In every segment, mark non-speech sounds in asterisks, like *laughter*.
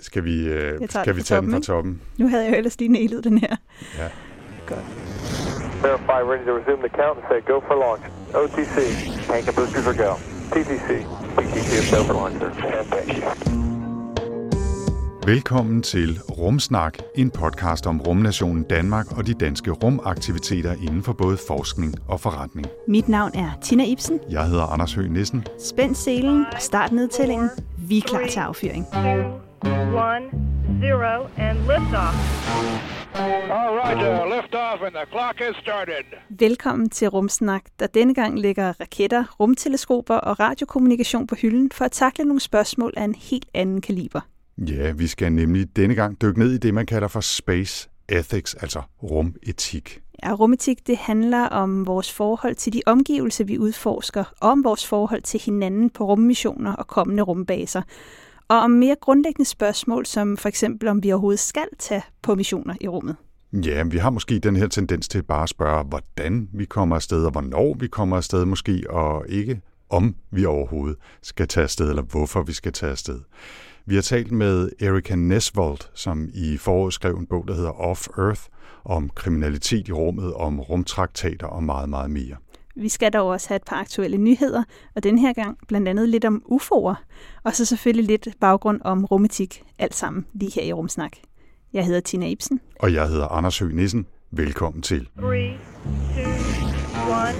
Skal vi, øh, skal vi tage den fra toppen? Nu havde jeg jo ellers lige nælet den her. Ja. Godt. Verify, ready to resume the count and say go for launch. OTC, tank and boosters are go. TTC, PTC is go for launch, sir. And thank you. Velkommen til Rumsnak, en podcast om rumnationen Danmark og de danske rumaktiviteter inden for både forskning og forretning. Mit navn er Tina Ibsen. Jeg hedder Anders Høgh Nissen. Spænd selen og start nedtællingen. Vi er klar til affyring. one, zero, and liftoff. All right, uh, lift off and the clock has started. Velkommen til Rumsnak, der denne gang lægger raketter, rumteleskoper og radiokommunikation på hylden for at takle nogle spørgsmål af en helt anden kaliber. Ja, vi skal nemlig denne gang dykke ned i det, man kalder for space ethics, altså rumetik. Ja, rumetik det handler om vores forhold til de omgivelser, vi udforsker, og om vores forhold til hinanden på rummissioner og kommende rumbaser. Og om mere grundlæggende spørgsmål, som for eksempel om vi overhovedet skal tage på missioner i rummet. Ja, vi har måske den her tendens til bare at spørge, hvordan vi kommer afsted, og hvornår vi kommer afsted måske, og ikke om vi overhovedet skal tage afsted, eller hvorfor vi skal tage afsted. Vi har talt med Erika Nesvold, som i foråret skrev en bog, der hedder Off Earth, om kriminalitet i rummet, om rumtraktater og meget, meget mere. Vi skal dog også have et par aktuelle nyheder, og den her gang blandt andet lidt om UFO'er, og så selvfølgelig lidt baggrund om rumetik, alt sammen lige her i Rumsnak. Jeg hedder Tina Ibsen. Og jeg hedder Anders Høgh Nissen. Velkommen til. Three, two, one,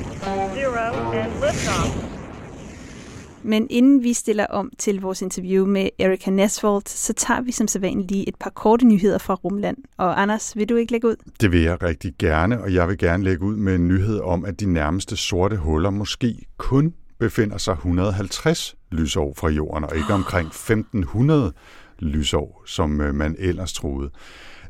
zero, and liftoff. Men inden vi stiller om til vores interview med Erika Nesvold, så tager vi som sædvanligt lige et par korte nyheder fra Rumland. Og Anders, vil du ikke lægge ud? Det vil jeg rigtig gerne, og jeg vil gerne lægge ud med en nyhed om, at de nærmeste sorte huller måske kun befinder sig 150 lysår fra jorden, og ikke omkring 1500 lysår, som øh, man ellers troede.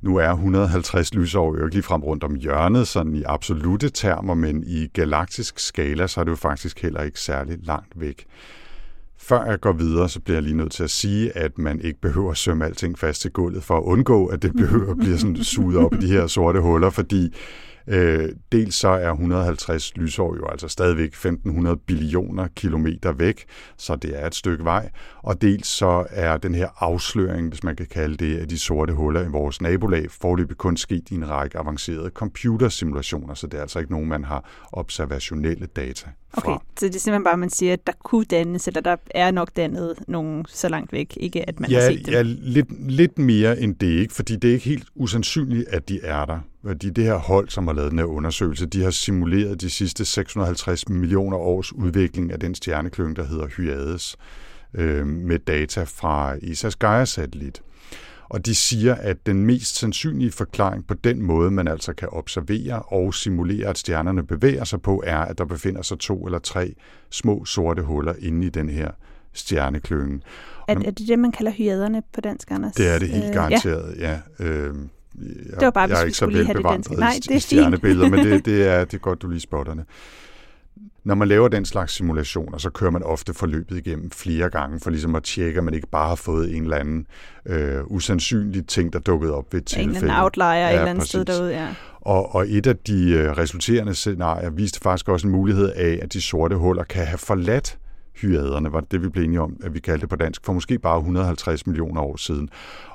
Nu er 150 lysår jo ikke ligefrem rundt om hjørnet, sådan i absolute termer, men i galaktisk skala, så er det jo faktisk heller ikke særlig langt væk. Før jeg går videre, så bliver jeg lige nødt til at sige, at man ikke behøver at sømme alting fast til gulvet for at undgå, at det behøver at blive sådan suget op i de her sorte huller, fordi øh, dels så er 150 lysår jo altså stadigvæk 1500 billioner kilometer væk, så det er et stykke vej, og dels så er den her afsløring, hvis man kan kalde det, af de sorte huller i vores nabolag, forløbig kun sket i en række avancerede computersimulationer, så det er altså ikke nogen, man har observationelle data fra. Okay, så det er simpelthen bare, at man siger, at der kunne dannes, eller der er nok dannet nogen så langt væk, ikke at man ja, har set dem. Ja, lidt, lidt mere end det, ikke? fordi det er ikke helt usandsynligt, at de er der. Fordi det her hold, som har lavet den her undersøgelse, de har simuleret de sidste 650 millioner års udvikling af den stjerneklynge, der hedder Hyades, øh, med data fra ISA's Gaia-satellit. Og de siger, at den mest sandsynlige forklaring på den måde, man altså kan observere og simulere, at stjernerne bevæger sig på, er, at der befinder sig to eller tre små sorte huller inde i den her stjerneklynge. Er, er det det, man kalder hyaderne på dansk, Anders? Det er det helt Øh, garanteret, ja. ja. Øh, jeg, Det var bare, jeg er ikke så velbevandret. Nej, det er i stjernebilleder, men det, *laughs* det, er, det er godt, du lige spotter det. Når man laver den slags simulationer, så kører man ofte forløbet igennem flere gange, for ligesom at tjekke, at man ikke bare har fået en eller anden øh, usandsynlig ting, der dukkede op ved et en tilfælde. eller anden outlier ja, et eller andet sted derude, ja. Og, og et af de øh, resulterende scenarier viste faktisk også en mulighed af, at de sorte huller kan have forladt hyaderne, var det, vi blev enige om, at vi kaldte det på dansk, for måske bare 150 millioner år siden.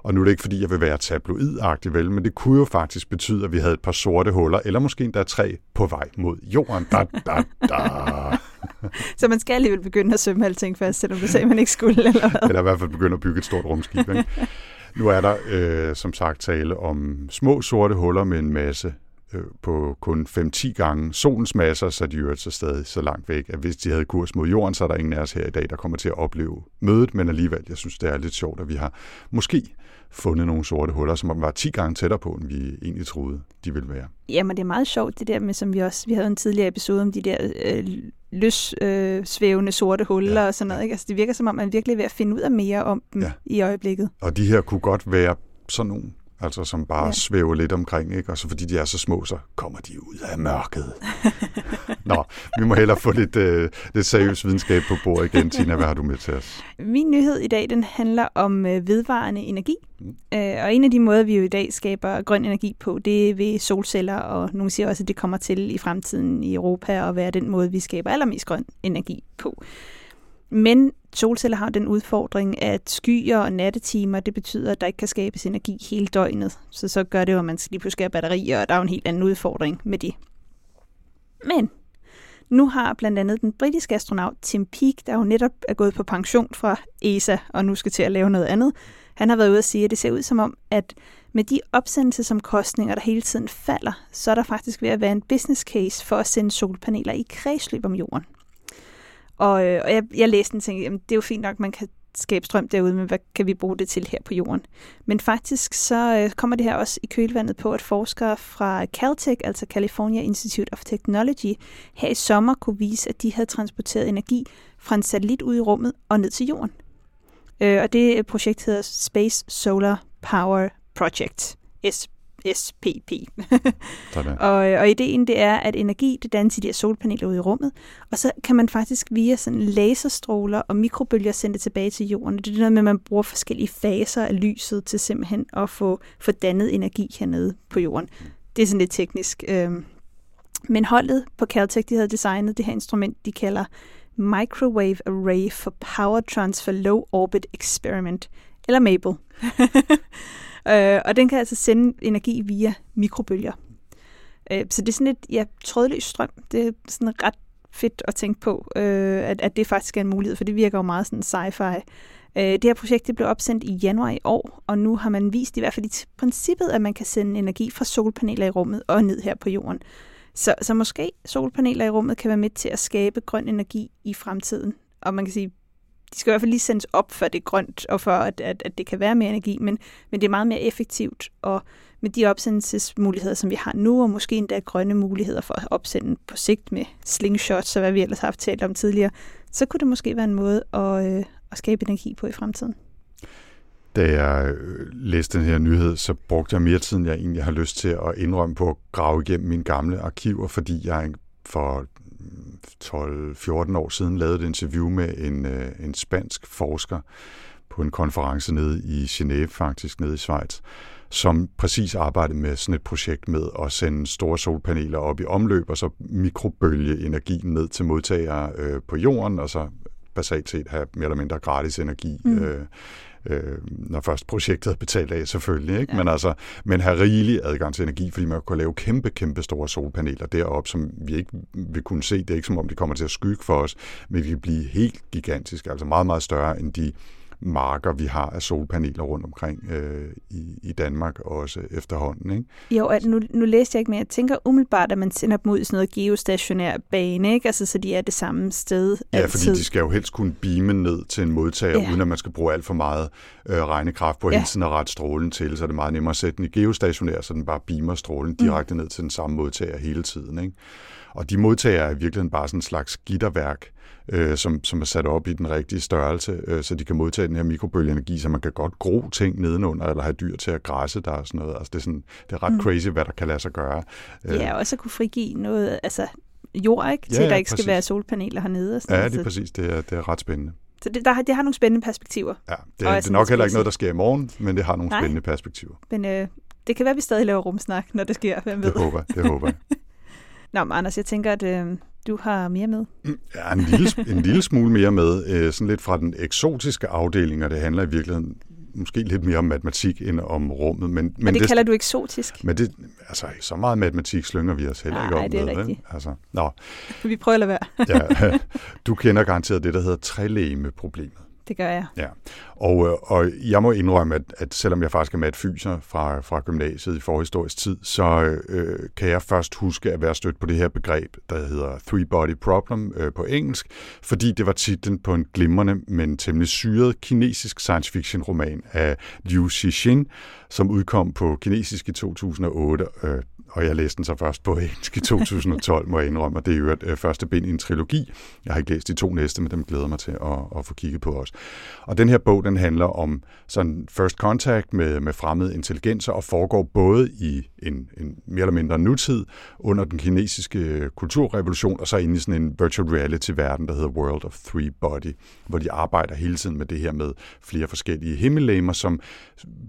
Og nu er det ikke, fordi jeg vil være tabloidagtig, vel, men det kunne jo faktisk betyde, at vi havde et par sorte huller, eller måske endda tre på vej mod jorden. Da, da, da. *laughs* Så man skal alligevel begynde at sømme alting fast, selvom du sagde, man ikke skulle, eller hvad? Eller i hvert fald begynde at bygge et stort rumskib. Ikke? *laughs* Nu er der øh, som sagt tale om små sorte huller med en masse øh, på kun 5-10 gange solens masser, så de er jo så stadig så langt væk, at hvis de havde kurs mod jorden, så er der ingen af os her i dag, der kommer til at opleve mødet, men alligevel, jeg synes, det er lidt sjovt, at vi har måske fundet nogle sorte huller, som var 10 gange tættere på, end vi egentlig troede, de ville være. Jamen, det er meget sjovt, det der med, som vi også, vi havde en tidligere episode om de der øh, løssvævende øh, svævende sorte huller Ja, ja, og sådan noget. Ikke? Altså, det virker som om, man virkelig er ved at finde ud af mere om dem Ja. ja. i øjeblikket. Og de her kunne godt være sådan nogle altså som bare Ja. svæver lidt omkring, ikke? og så fordi de er så små, så kommer de ud af mørket. *laughs* Nå, vi må hellere få lidt, øh, lidt seriøs videnskab på bordet igen. Tina, hvad har du med til os? Min nyhed i dag, den handler om øh, vedvarende energi. Mm. Øh, og en af de måder, vi jo i dag skaber grøn energi på, det er ved solceller, og nogle siger også, at det kommer til i fremtiden i Europa at være den måde, vi skaber allermest grøn energi på. Men solceller har den udfordring, at skyer og nattetimer, det betyder, at der ikke kan skabes energi hele døgnet. Så så gør det jo, at man lige pludselig har batterier, og der er jo en helt anden udfordring med det. Men nu har blandt andet den britiske astronaut Tim Peake, der jo netop er gået på pension fra ESA og nu skal til at lave noget andet, han har været ude at sige, at det ser ud som om, at med de opsendelsesomkostninger, der hele tiden falder, så er der faktisk ved at være en business case for at sende solpaneler i kredsløb om jorden. Og, øh, og jeg, jeg læste den og tænkte, jamen, det er jo fint nok, man kan skabe strøm derude, men hvad kan vi bruge det til her på jorden? Men faktisk så øh, kommer det her også i kølvandet på, at forskere fra Caltech, altså California Institute of Technology, her i sommer kunne vise, at de havde transporteret energi fra en satellit ud i rummet og ned til jorden. Øh, og det projekt hedder Space Solar Power Project, S SPP. *laughs* Og, øh, og ideen det er, at energi det dannes i de her solpaneler ude i rummet, og så kan man faktisk via sådan laserstråler og mikrobølger sende det tilbage til jorden. Det er noget med, at man bruger forskellige faser af lyset til simpelthen at få, få dannet energi hernede på jorden. Det er sådan lidt teknisk. øhm. Men holdet på Caltech, de havde designet det her instrument, de kalder Microwave Array for Power Transfer Low Orbit Experiment, eller MABLE. *laughs* Øh, og den kan altså sende energi via mikrobølger. Øh, så det er sådan et ja, trådløs strøm. Det er sådan ret fedt at tænke på, øh, at, at det faktisk er en mulighed, for det virker jo meget sådan sci-fi. Øh, det her projekt det blev opsendt i januar i år, og nu har man vist i hvert fald i princippet, at man kan sende energi fra solpaneler i rummet og ned her på jorden. Så, så måske solpaneler i rummet kan være med til at skabe grøn energi i fremtiden. Og man kan sige, de skal i hvert fald lige sendes op, før det er grønt, og for at, at, at det kan være mere energi, men, men det er meget mere effektivt, og med de opsendelsesmuligheder, som vi har nu, og måske endda grønne muligheder for at opsende på sigt med slingshots, og hvad vi ellers har haft talt om tidligere, så kunne det måske være en måde at, øh, at skabe energi på i fremtiden. Da jeg øh, læste den her nyhed, så brugte jeg mere tid, end jeg egentlig har lyst til at indrømme på at grave igennem mine gamle arkiver, fordi jeg for 12-14 år siden lavede et interview med en, øh, en spansk forsker på en konference nede i Genève, faktisk nede i Schweiz, som præcis arbejdede med sådan et projekt med at sende store solpaneler op i omløb, og så mikrobølge energien ned til modtagere øh, på jorden, og så basalt set have mere eller mindre gratis energi, mm. øh, øh, når først projektet er betalt af selvfølgelig, ikke? Ja. Men, altså, men have rigelig adgang til energi, fordi man kan lave kæmpe, kæmpe store solpaneler deroppe, som vi ikke vil kunne se. Det er ikke som om, de kommer til at skygge for os, men de vil blive helt gigantiske, altså meget, meget større end de marker, vi har af solpaneler rundt omkring øh, i, i Danmark også efterhånden. Ikke? Jo, at nu, nu læste jeg ikke mere. Jeg tænker umiddelbart, at man sender dem ud i sådan noget geostationær bane, ikke? Altså, så de er det samme sted Ja, altid. fordi de skal jo helst kunne beame ned til en modtager, Ja. uden at man skal bruge alt for meget øh, regnekraft på Ja. hele tiden at rette strålen til, så er det meget nemmere at sætte den i geostationær, så den bare beamer strålen direkte ned til den samme modtager hele tiden. Ikke? Og de modtager er i virkeligheden bare sådan en slags gitterværk, øh, som, som er sat op i den rigtige størrelse, øh, så de kan modtage den her mikrobølgeenergi, så man kan godt gro ting nedenunder, eller have dyr til at græsse der og sådan noget. Altså, det, er sådan, det er ret mm. crazy, hvad der kan lade sig gøre. Øh, Ja, og også at kunne frigive noget, altså jord, ikke? Til Ja, ja, der ja, ikke skal præcis. være solpaneler hernede. Og sådan Ja, det er så, præcis. Det er, det er ret spændende. så det, der, har- det har nogle spændende perspektiver. Ja, det, Og er, det er nok heller ikke noget, der sker i morgen, men det har nogle Nej. spændende perspektiver. Men øh, det kan være, at vi stadig laver rumsnak, når det sker. Hvem ved? Det håber jeg. Det håber jeg. *laughs* Nå, men Anders, jeg tænker, at øh, du har mere med. Ja, en lille, en lille smule mere med, øh, sådan lidt fra den eksotiske afdeling, og det handler i virkeligheden måske lidt mere om matematik end om rummet. Men, Men men det, det kalder du eksotisk. Men det, altså, så meget matematik slynger vi os heller ikke Nej, om det er med. rigtigt. Altså, nå, *laughs* Vi prøver at lade være. ja, *laughs* du kender garanteret det, der hedder trelægemeproblemet. Det gør jeg. Ja, og, øh, og jeg må indrømme, at, at selvom jeg faktisk er matfyser fra, fra gymnasiet i forhistorisk tid, så øh, kan jeg først huske at være stødt på det her begreb, der hedder Three Body Problem øh, på engelsk, fordi det var titlen på en glimrende, men temmelig syret kinesisk science fiction roman af Liu Cixin, som udkom på kinesisk i 2008, øh, og jeg læste den så først på engelsk i 2012, må jeg indrømme, og det er jo et øh, første bind i en trilogi. Jeg har ikke læst de to næste, men dem glæder mig til at, at få kigget på også. Og den her bog, den handler om sådan first contact med, med fremmede intelligenser og foregår både i en, en mere eller mindre nutid under den kinesiske øh, kulturrevolution, og så inde i sådan en virtual reality-verden, der hedder World of Three Body, hvor de arbejder hele tiden med det her med flere forskellige himmellegemer, som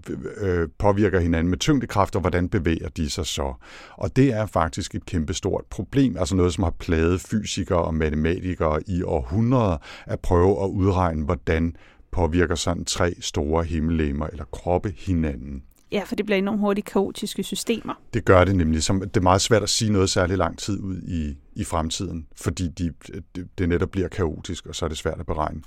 øh, øh påvirker hinanden med tyngdekraft, og hvordan bevæger de sig så. Og det er faktisk et kæmpestort problem, altså noget, som har plaget fysikere og matematikere i århundreder at prøve at udregne, hvordan påvirker sådan tre store himmellegemer eller kroppe hinanden. Ja, for det bliver enormt hurtigt kaotiske systemer. Det gør det nemlig. Som, det er meget svært at sige noget særlig lang tid ud i, i fremtiden, fordi de, det, det netop bliver kaotisk, og så er det svært at beregne.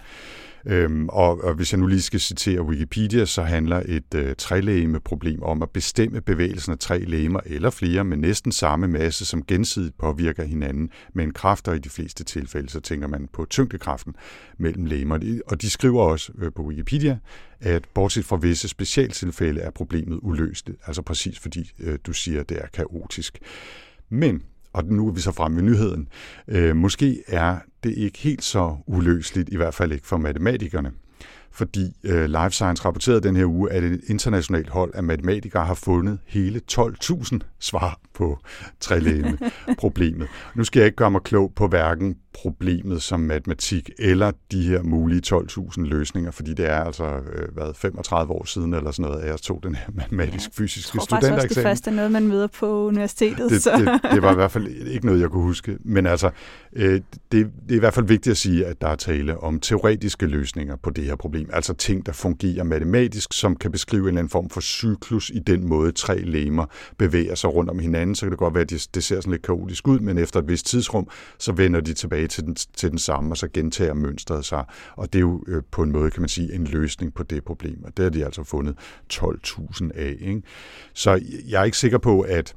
Øhm, og, og hvis jeg nu lige skal citere Wikipedia, så handler et øh, trelægeme-problem om at bestemme bevægelsen af tre legemer eller flere med næsten samme masse, som gensidigt påvirker hinanden med en kraft, og i de fleste tilfælde, så tænker man på tyngdekraften mellem legemer. Og de skriver også øh, på Wikipedia, at bortset fra visse specialtilfælde er problemet uløst, altså præcis fordi øh, du siger, at det er kaotisk. Men og nu er vi så fremme ved nyheden. Øh, måske er det ikke helt så uløseligt, i hvert fald ikke for matematikerne fordi øh, Life Science rapporterede den her uge, at et internationalt hold af matematikere har fundet hele 12.000 svar på trilemma-problemet. *laughs* nu skal jeg ikke gøre mig klog på hverken problemet som matematik eller de her mulige 12.000 løsninger, fordi det er altså øh, hvad, 35 år siden eller sådan noget, at jeg tog den her *laughs* matematisk-fysiske ja, studentereksamen. Jeg tror også, det første er noget, man møder på universitetet. Det, så. det, det var i hvert fald ikke noget, jeg kunne huske. Men altså, øh, det, det er i hvert fald vigtigt at sige, at der er tale om teoretiske løsninger på det her problem. Altså ting, der fungerer matematisk, som kan beskrive en eller anden form for cyklus i den måde, tre lemer bevæger sig rundt om hinanden. Så kan det godt være, at det, det ser sådan lidt kaotisk ud, men efter et vist tidsrum, så vender de tilbage til den, til den samme, og så gentager mønstret sig. Og det er jo øh, på en måde, kan man sige, en løsning på det problem. Og det har de altså fundet 12.000 af. Ikke? Så jeg er ikke sikker på, at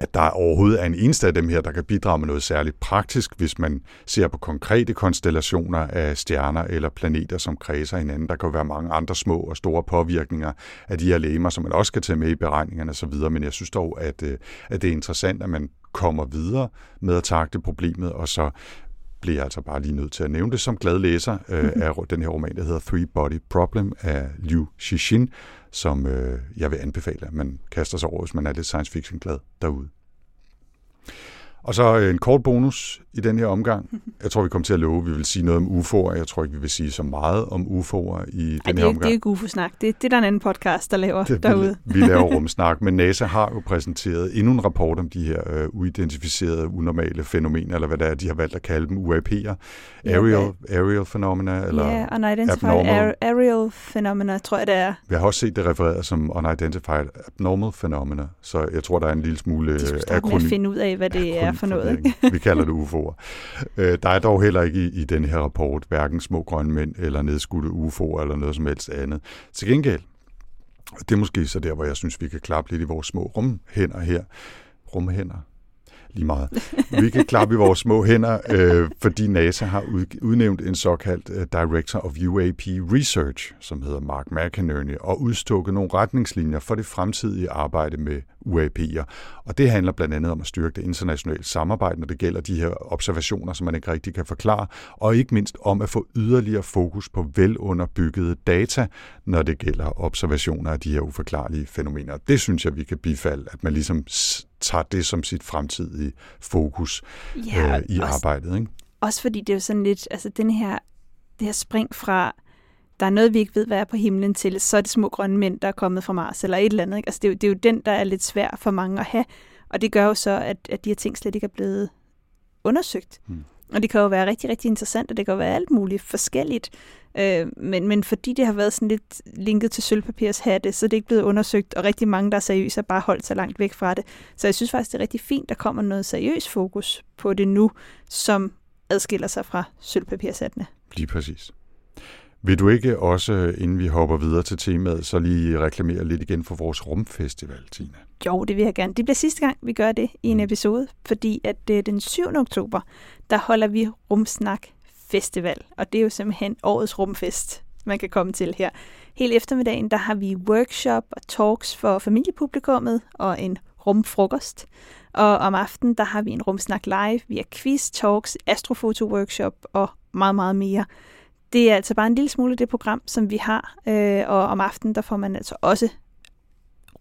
at der overhovedet er en eneste af dem her, der kan bidrage med noget særligt praktisk, hvis man ser på konkrete konstellationer af stjerner eller planeter, som kredser hinanden. Der kan jo være mange andre små og store påvirkninger af de her lemer, som man også kan tage med i beregningerne osv., men jeg synes dog, at, øh, at det er interessant, at man kommer videre med at takle problemet, og så bliver jeg altså bare lige nødt til at nævne det som glad læser øh, af den her roman, der hedder Three Body Problem af Liu Xixin, som øh, jeg vil anbefale, at man kaster sig over, hvis man er lidt science fiction glad derude. Og så øh, en kort bonus i den her omgang. Jeg tror, vi kommer til at love, at vi vil sige noget om UFO'er. Jeg tror ikke, vi vil sige så meget om UFO'er i Ej, den det, her omgang. det er ikke UFO-snak. Det, det er der en anden podcast, der laver det, derude. Vi, vi laver rumsnak, men NASA har jo præsenteret endnu en rapport om de her uh, uidentificerede, unormale fænomener, eller hvad det er, de har valgt at kalde dem, UAP'er. Aerial, aerial phenomena, eller yeah, unidentified aerial phenomena, tror jeg det er. Vi har også set det refereret som unidentified abnormal phenomena, så jeg tror, der er en lille smule. De skal med at finde ud af, hvad det er for noget. Vi kalder det *laughs* UFO'er. Øh, der er dog heller ikke i, i den her rapport hverken små grønne mænd eller nedskudte UFO'er eller noget som helst andet. Til gengæld, det er måske så der, hvor jeg synes, vi kan klappe lidt i vores små rumhænder her. Rumhænder? lige meget. Vi kan klappe i vores små hænder, øh, fordi NASA har udnævnt en såkaldt øh, Director of UAP Research, som hedder Mark McInerney, og udstukket nogle retningslinjer for det fremtidige arbejde med UAP'er. Og det handler blandt andet om at styrke det internationale samarbejde, når det gælder de her observationer, som man ikke rigtig kan forklare, og ikke mindst om at få yderligere fokus på velunderbyggede data, når det gælder observationer af de her uforklarlige fænomener. Det synes jeg, vi kan bifalde, at man ligesom tager det som sit fremtidige fokus ja, øh, i også, arbejdet. Ikke? Også fordi det er jo sådan lidt, altså den her, det her spring fra, der er noget, vi ikke ved, hvad er på himlen til, så er det små grønne mænd, der er kommet fra Mars, eller et eller andet. Ikke? Altså det er, jo, det er jo den, der er lidt svær for mange at have, og det gør jo så, at, at de her ting slet ikke er blevet undersøgt. Hmm. Og det kan jo være rigtig, rigtig interessant, og det kan jo være alt muligt forskelligt. Øh, men, men fordi det har været sådan lidt linket til sølvpapirs hatte, så er det ikke blevet undersøgt, og rigtig mange, der er seriøse, har bare holdt sig langt væk fra det. Så jeg synes faktisk, det er rigtig fint, der kommer noget seriøs fokus på det nu, som adskiller sig fra sølvpapirshattene. Lige præcis. Vil du ikke også, inden vi hopper videre til temaet, så lige reklamere lidt igen for vores rumfestival, Tina? Jo, det vil jeg gerne. Det bliver sidste gang, vi gør det i en mm. episode, fordi at det er den 7. oktober, der holder vi Rumsnak Festival, og det er jo simpelthen årets rumfest, man kan komme til her. Hele eftermiddagen, der har vi workshop og talks for familiepublikummet og en rumfrokost. Og om aftenen, der har vi en rumsnak live via quiz, talks, astrofoto-workshop og meget, meget mere. Det er altså bare en lille smule det program, som vi har, øh, og om aftenen, der får man altså også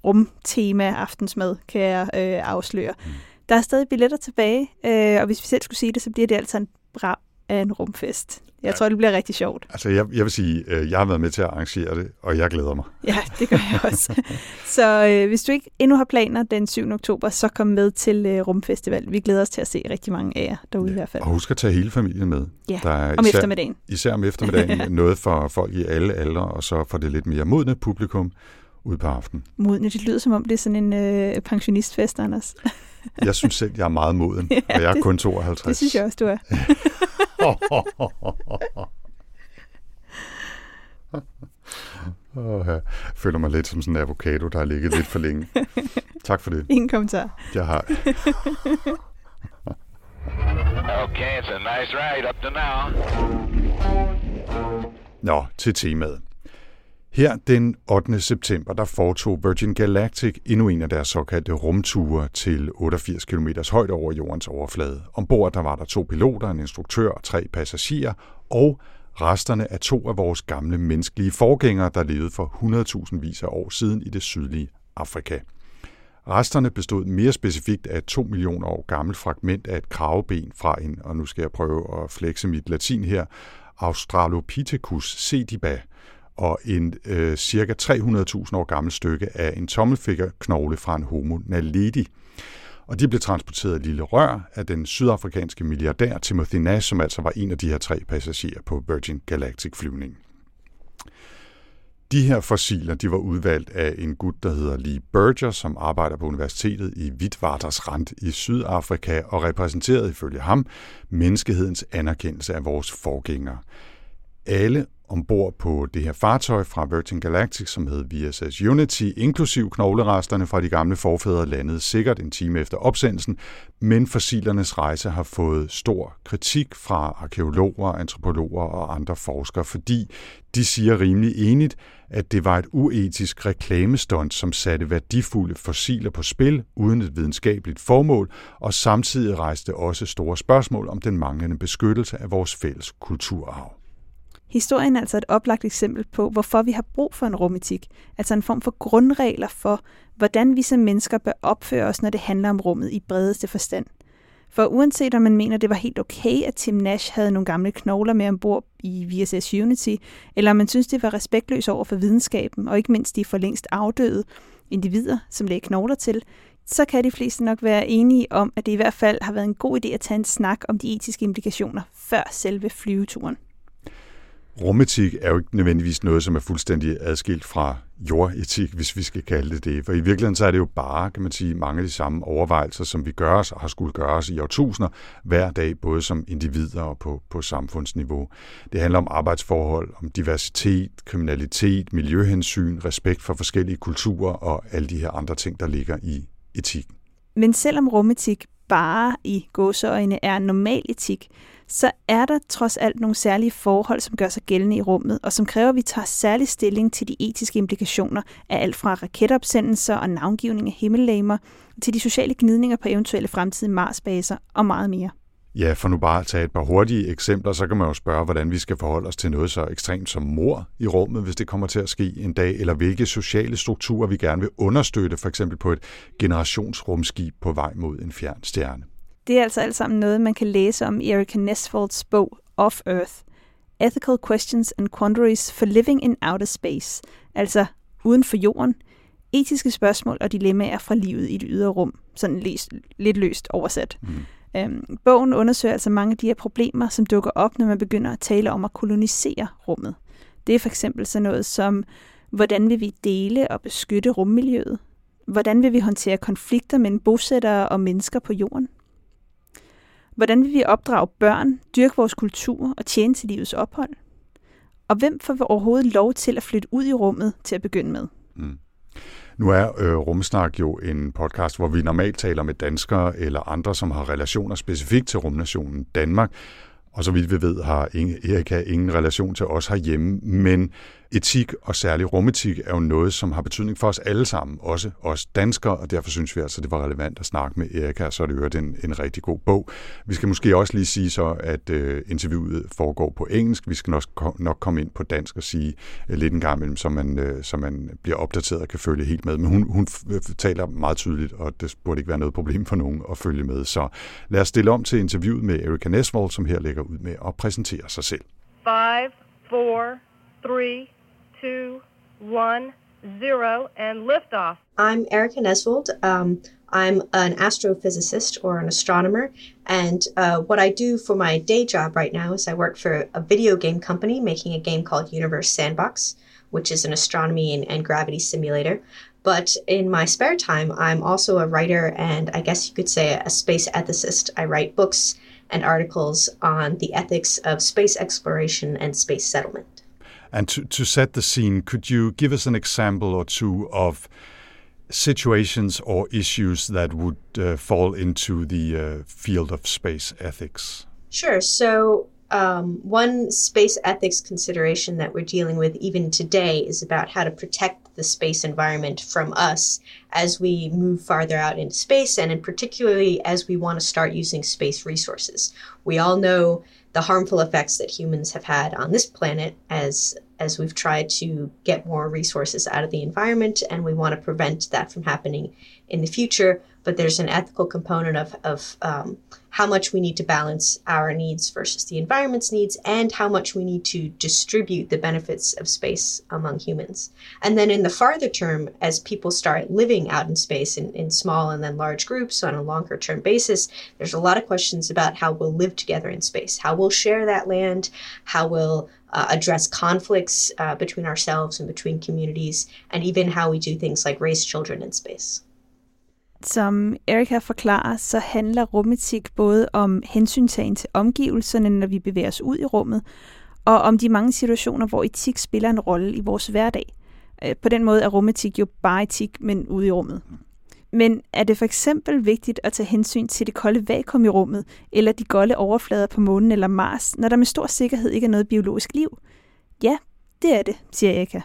rumtema aftensmad, kan jeg øh, afsløre. Mm. Der er stadig billetter tilbage, øh, og hvis vi selv skulle sige det, så bliver det altså en bra af en rumfest. Jeg tror, det bliver rigtig sjovt. Altså, jeg, jeg vil sige, øh, jeg har været med til at arrangere det, og jeg glæder mig. Ja, det gør jeg også. *laughs* så øh, hvis du ikke endnu har planer den 7. oktober, så kom med til øh, Rumfestival. Vi glæder os til at se rigtig mange af jer derude ja, i hvert fald. Og husk at tage hele familien med. Ja, Der er om især, eftermiddagen. Især om eftermiddagen. *laughs* noget for folk i alle aldre, og så for det lidt mere modne publikum ud på aftenen. Modne, det lyder som om det er sådan en øh, pensionistfest, Anders. jeg synes selv, jeg er meget moden, *laughs* ja, og jeg er det, kun 52. Det synes jeg også, du er. Oh, jeg føler mig lidt som sådan en avocado, der har ligget lidt for længe. Tak for det. Ingen kommentar. Jeg har. Okay, it's a nice ride up to now. Nå, til temaet. Her den 8. september, der foretog Virgin Galactic endnu en af deres såkaldte rumture til 88 km højde over jordens overflade. Ombord der var der to piloter, en instruktør og tre passagerer, og resterne af to af vores gamle menneskelige forgængere, der levede for 100.000 vis af år siden i det sydlige Afrika. Resterne bestod mere specifikt af 2 millioner år gammelt fragment af et kraveben fra en, og nu skal jeg prøve at flexe mit latin her, Australopithecus sediba, og en øh, cirka 300.000 år gammel stykke af en tommelfingerknogle fra en homo naledi. Og de blev transporteret i lille rør af den sydafrikanske milliardær Timothy Nash, som altså var en af de her tre passagerer på Virgin Galactic flyvning. De her fossiler de var udvalgt af en gut, der hedder Lee Berger, som arbejder på universitetet i Witwatersrand i Sydafrika og repræsenterede ifølge ham menneskehedens anerkendelse af vores forgængere. Alle ombord på det her fartøj fra Virgin Galactic, som hed VSS Unity, inklusiv knogleresterne fra de gamle forfædre, landede sikkert en time efter opsendelsen, men fossilernes rejse har fået stor kritik fra arkeologer, antropologer og andre forskere, fordi de siger rimelig enigt, at det var et uetisk reklamestund, som satte værdifulde fossiler på spil uden et videnskabeligt formål, og samtidig rejste også store spørgsmål om den manglende beskyttelse af vores fælles kulturarv. Historien er altså et oplagt eksempel på, hvorfor vi har brug for en rumetik, altså en form for grundregler for, hvordan vi som mennesker bør opføre os, når det handler om rummet i bredeste forstand. For uanset om man mener, det var helt okay, at Tim Nash havde nogle gamle knogler med ombord i VSS Unity, eller om man synes, det var respektløst over for videnskaben, og ikke mindst de for længst afdøde individer, som lagde knogler til, så kan de fleste nok være enige om, at det i hvert fald har været en god idé at tage en snak om de etiske implikationer før selve flyveturen rumetik er jo ikke nødvendigvis noget, som er fuldstændig adskilt fra jordetik, hvis vi skal kalde det det. For i virkeligheden så er det jo bare, kan man sige, mange af de samme overvejelser, som vi gør os og har skulle gøre os i årtusinder hver dag, både som individer og på, på samfundsniveau. Det handler om arbejdsforhold, om diversitet, kriminalitet, miljøhensyn, respekt for forskellige kulturer og alle de her andre ting, der ligger i etikken. Men selvom rumetik bare i gåseøjne er normal etik, så er der trods alt nogle særlige forhold, som gør sig gældende i rummet, og som kræver, at vi tager særlig stilling til de etiske implikationer af alt fra raketopsendelser og navngivning af himmellegemer, til de sociale gnidninger på eventuelle fremtidige Marsbaser og meget mere. Ja, for nu bare at tage et par hurtige eksempler, så kan man jo spørge, hvordan vi skal forholde os til noget så ekstremt som mor i rummet, hvis det kommer til at ske en dag, eller hvilke sociale strukturer vi gerne vil understøtte, for eksempel på et generationsrumskib på vej mod en fjern stjerne. Det er altså alt sammen noget, man kan læse om i Erika Nesfolds bog Off Earth. Ethical Questions and Quandaries for Living in Outer Space, altså uden for jorden, etiske spørgsmål og dilemmaer fra livet i det ydre rum, sådan lidt, lidt løst oversat. Mm. Øhm, bogen undersøger altså mange af de her problemer, som dukker op, når man begynder at tale om at kolonisere rummet. Det er for eksempel sådan noget som, hvordan vil vi dele og beskytte rummiljøet? Hvordan vil vi håndtere konflikter mellem bosættere og mennesker på jorden? Hvordan vil vi opdrage børn, dyrke vores kultur og tjene til livets ophold? Og hvem får vi overhovedet lov til at flytte ud i rummet til at begynde med? Mm. Nu er øh, Rumsnak jo en podcast, hvor vi normalt taler med danskere eller andre, som har relationer specifikt til rumnationen Danmark. Og så vidt vi ved, har Erika ingen relation til os herhjemme. Men etik og særlig rumetik er jo noget, som har betydning for os alle sammen, også os danskere, og derfor synes vi altså, det var relevant at snakke med Erika, så er det jo en, en rigtig god bog. Vi skal måske også lige sige så, at øh, interviewet foregår på engelsk. Vi skal nok, nok komme ind på dansk og sige øh, lidt en gang imellem, så man, øh, så man bliver opdateret og kan følge helt med. Men hun, hun øh, taler meget tydeligt, og det burde ikke være noget problem for nogen at følge med. Så lad os stille om til interviewet med Erika Nesvold, som her lægger ud med at præsentere sig selv. 5, 4, 3, two, one, zero, and liftoff. I'm Erica Nesvold. Um, I'm an astrophysicist or an astronomer, and uh, what I do for my day job right now is I work for a video game company making a game called Universe Sandbox, which is an astronomy and, and gravity simulator. But in my spare time, I'm also a writer and I guess you could say a space ethicist. I write books and articles on the ethics of space exploration and space settlement. And to, to set the scene, could you give us an example or two of situations or issues that would uh, fall into the uh, field of space ethics? Sure. So, um, one space ethics consideration that we're dealing with even today is about how to protect the space environment from us as we move farther out into space, and in particularly as we want to start using space resources. We all know the harmful effects that humans have had on this planet as as we've tried to get more resources out of the environment and we want to prevent that from happening in the future. But there's an ethical component of, of um, how much we need to balance our needs versus the environment's needs and how much we need to distribute the benefits of space among humans. And then in the farther term, as people start living out in space in, in small and then large groups on a longer term basis, there's a lot of questions about how we'll live together in space, how we'll share that land, how we'll uh, address conflicts uh, between ourselves and between communities, and even how we do things like raise children in space. Som Erika forklarer, så handler rumetik både om hensyntagen til omgivelserne, når vi bevæger os ud i rummet, og om de mange situationer, hvor etik spiller en rolle i vores hverdag. Øh, på den måde er rumetik jo bare etik, men ude i rummet. Men er det for eksempel vigtigt at tage hensyn til det kolde vakuum i rummet, eller de golde overflader på månen eller Mars, når der med stor sikkerhed ikke er noget biologisk liv? Ja, det er det, siger Erika.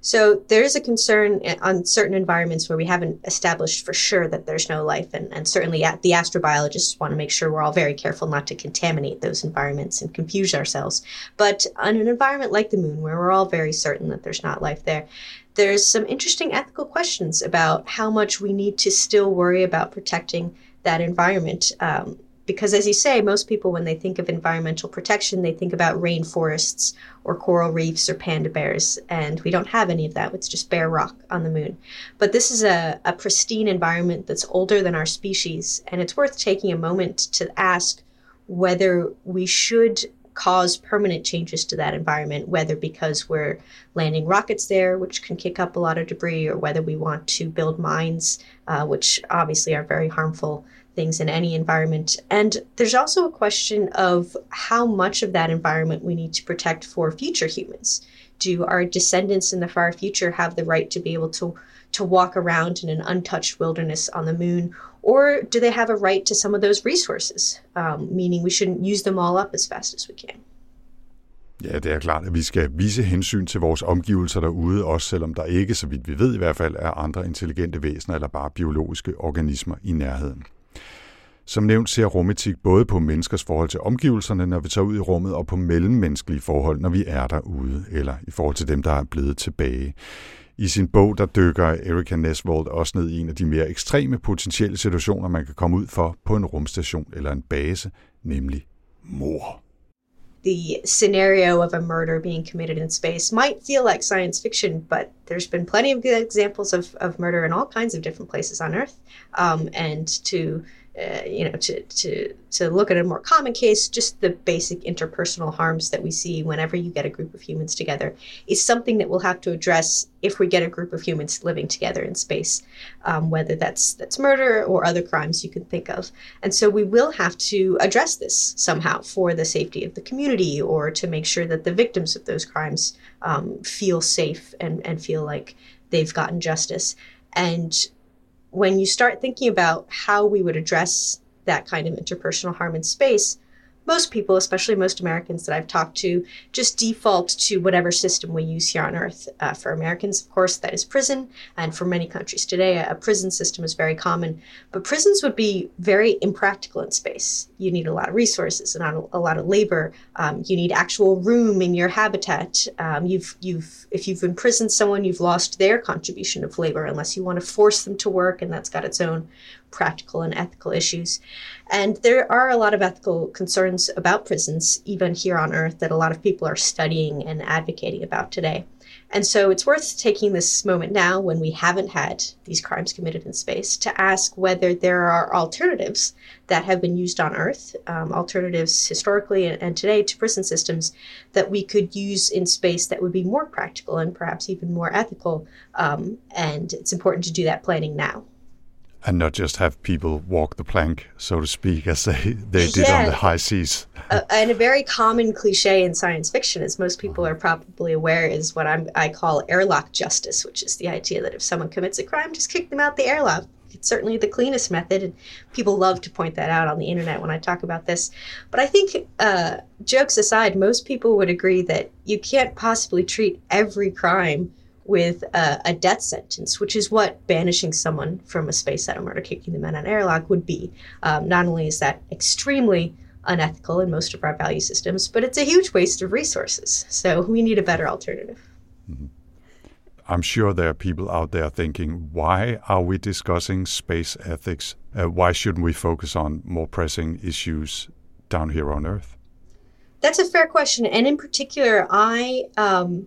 So there is a concern on certain environments where we haven't established for sure that there's no life, and, and certainly the astrobiologists want to make sure we're all very careful not to contaminate those environments and confuse ourselves. But on an environment like the moon, where we're all very certain that there's not life there, there's some interesting ethical questions about how much we need to still worry about protecting that environment. Um, because as you say, most people, when they think of environmental protection, they think about rainforests or coral reefs or panda bears, and we don't have any of that. It's just bare rock on the moon. But this is a, a pristine environment that's older than our species, and it's worth taking a moment to ask whether we should cause permanent changes to that environment, whether because we're landing rockets there, which can kick up a lot of debris, or whether we want to build mines, uh, which obviously are very harmful things in any environment. And there's also a question of how much of that environment we need to protect for future humans. Do our descendants in the far future have the right to be able to, to walk around in an untouched wilderness on the moon? Or do they have a right to some of those resources, um, meaning we shouldn't use them all up as fast as we can? Ja, det er klart, at vi skal vise hensyn til vores omgivelser derude, også selvom der ikke, så vidt vi ved i hvert fald, er andre intelligente væsener eller bare biologiske organismer i nærheden. Som nævnt ser rumetik både på menneskers forhold til omgivelserne, når vi tager ud i rummet, og på mellemmenneskelige forhold, når vi er derude, eller i forhold til dem, der er blevet tilbage. I sin bog, der dykker Erika Nesvold også ned i en af de mere ekstreme potentielle situationer, man kan komme ud for på en rumstation eller en base, nemlig mor. the scenario of a murder being committed in space might feel like science fiction, but there's been plenty of good examples of, of murder in all kinds of different places on Earth. Um, and to uh, you know, to, to, to look at a more common case, just the basic interpersonal harms that we see whenever you get a group of humans together is something that we'll have to address if we get a group of humans living together in space, um, whether that's that's murder or other crimes you can think of. And so we will have to address this somehow for the safety of the community or to make sure that the victims of those crimes um, feel safe and, and feel like they've gotten justice. And when you start thinking about how we would address that kind of interpersonal harm in space, most people, especially most Americans that I've talked to, just default to whatever system we use here on Earth. Uh, for Americans, of course, that is prison, and for many countries today, a, prison system is very common. But prisons would be very impractical in space. You need a lot of resources and a, a lot of labor. Um, you need actual room in your habitat. Um, you've you've if you've imprisoned someone, you've lost their contribution of labor unless you want to force them to work, and that's got its own practical and ethical issues. And there are a lot of ethical concerns about prisons, even here on Earth, that a lot of people are studying and advocating about today. And so it's worth taking this moment now, when we haven't had these crimes committed in space, to ask whether there are alternatives that have been used on Earth, um, alternatives historically and today to prison systems that we could use in space that would be more practical and perhaps even more ethical. Um, and it's important to do that planning now and not just have people walk the plank, so to speak, as they, they did yeah. on the high seas. uh, and a very common cliche in science fiction, as most people are probably aware, is what I'm, I call airlock justice, which is the idea that if someone commits a crime, just kick them out the airlock. It's certainly the cleanest method, and people love to point that out on the internet when I talk about this. But I think, uh, jokes aside, most people would agree that you can't possibly treat every crime with a, a, death sentence, which is what banishing someone from a space settlement or kicking them out an airlock would be. Um, not only is that extremely unethical in most of our value systems, but it's a huge waste of resources. So we need a better alternative. Mm-hmm. I'm sure there are people out there thinking, why are we discussing space ethics? Uh, why shouldn't we focus on more pressing issues down here on Earth? That's a fair question. And in particular, I um,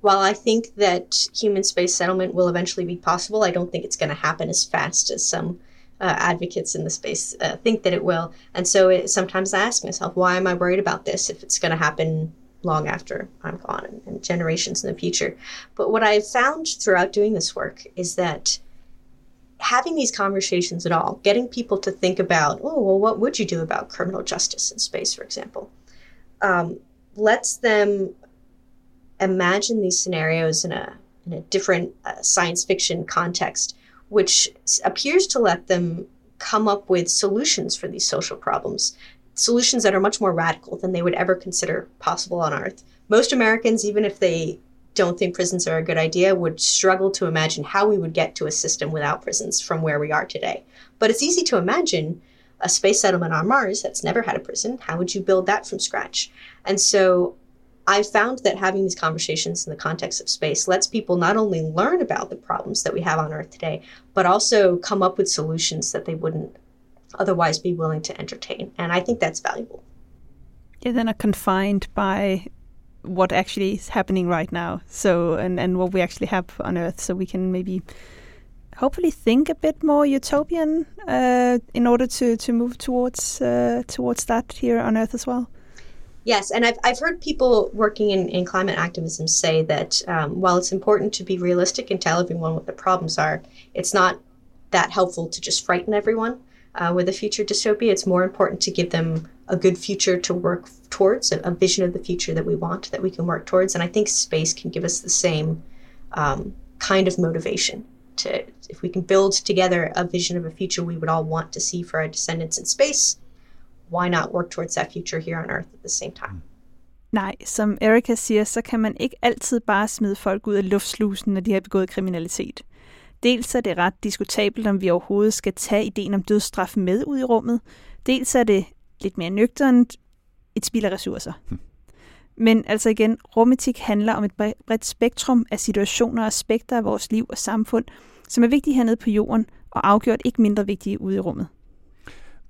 while I think that human space settlement will eventually be possible, I don't think it's going to happen as fast as some uh, advocates in the space uh, think that it will. And so it, sometimes I ask myself, why am I worried about this if it's going to happen long after I'm gone and, and generations in the future? But what I've found throughout doing this work is that having these conversations at all, getting people to think about, oh, well, what would you do about criminal justice in space, for example, um, lets them imagine these scenarios in a in a different uh, science fiction context, which appears to let them come up with solutions for these social problems, solutions that are much more radical than they would ever consider possible on Earth. Most Americans, even if they don't think prisons are a good idea, would struggle to imagine how we would get to a system without prisons from where we are today. But it's easy to imagine a space settlement on Mars that's never had a prison. How would you build that from scratch? And so I found that having these conversations in the context of space lets people not only learn about the problems that we have on Earth today, but also come up with solutions that they wouldn't otherwise be willing to entertain. And I think that's valuable. Yeah, they're not confined by what actually is happening right now. So, and, and what we actually have on Earth. So we can maybe hopefully think a bit more utopian uh, in order to, to move towards uh, towards that here on Earth as well. Yes, and I've, I've heard people working in, in climate activism say that um, while it's important to be realistic and tell everyone what the problems are, it's not that helpful to just frighten everyone uh, with a future dystopia. It's more important to give them a good future to work towards, a, a, vision of the future that we want, that we can work towards. And I think space can give us the same um, kind of motivation. To, if we can build together a vision of a future we would all want to see for our descendants in space, why not work towards that future here on Earth at the same time? Mm. Nej, som Erika siger, så kan man ikke altid bare smide folk ud af luftslusen, når de har begået kriminalitet. Dels er det ret diskutabelt, om vi overhovedet skal tage ideen om dødsstraf med ud i rummet. Dels er det lidt mere nøgternt et spild af ressourcer. Hmm. Men altså igen, rumetik handler om et bredt spektrum af situationer og aspekter af vores liv og samfund, som er vigtige hernede på jorden, og afgjort ikke mindre vigtige ude i rummet.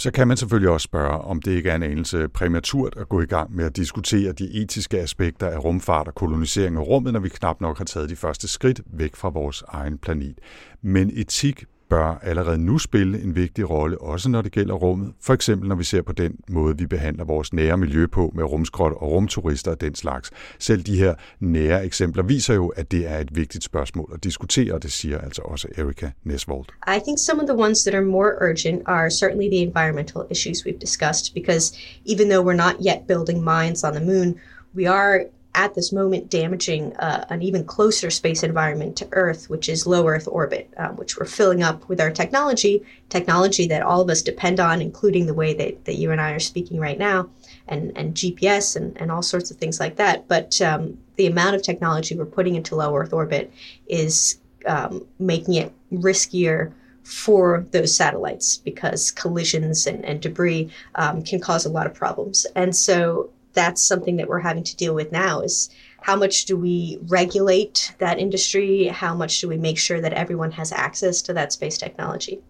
Så kan man selvfølgelig også spørge, om det ikke er en anelse præmaturt at gå i gang med at diskutere de etiske aspekter af rumfart og kolonisering af rummet, når vi knap nok har taget de første skridt væk fra vores egen planet. Men etik bør allerede nu spille en vigtig rolle, også når det gælder rummet. For eksempel når vi ser på den måde, vi behandler vores nære miljø på med rumskrot og rumturister og den slags. Selv de her nære eksempler viser jo, at det er et vigtigt spørgsmål at diskutere, og det siger altså også Erika Nesvold. I think some of the ones that are more urgent are certainly the environmental issues we've discussed, because even though we're not yet building mines on the moon, we are at this moment damaging uh, an even closer space environment to Earth, which is low Earth orbit, um, which we're filling up with our technology, technology that all of us depend on, including the way that, that you and I are speaking right now, and, and GPS and, and all sorts of things like that. But um, the amount of technology we're putting into low Earth orbit is um, making it riskier for those satellites because collisions and, and debris um, can cause a lot of problems. And so that's something that we're having to deal with now is how much do we regulate that industry? How much do we make sure that everyone has access to that space technology?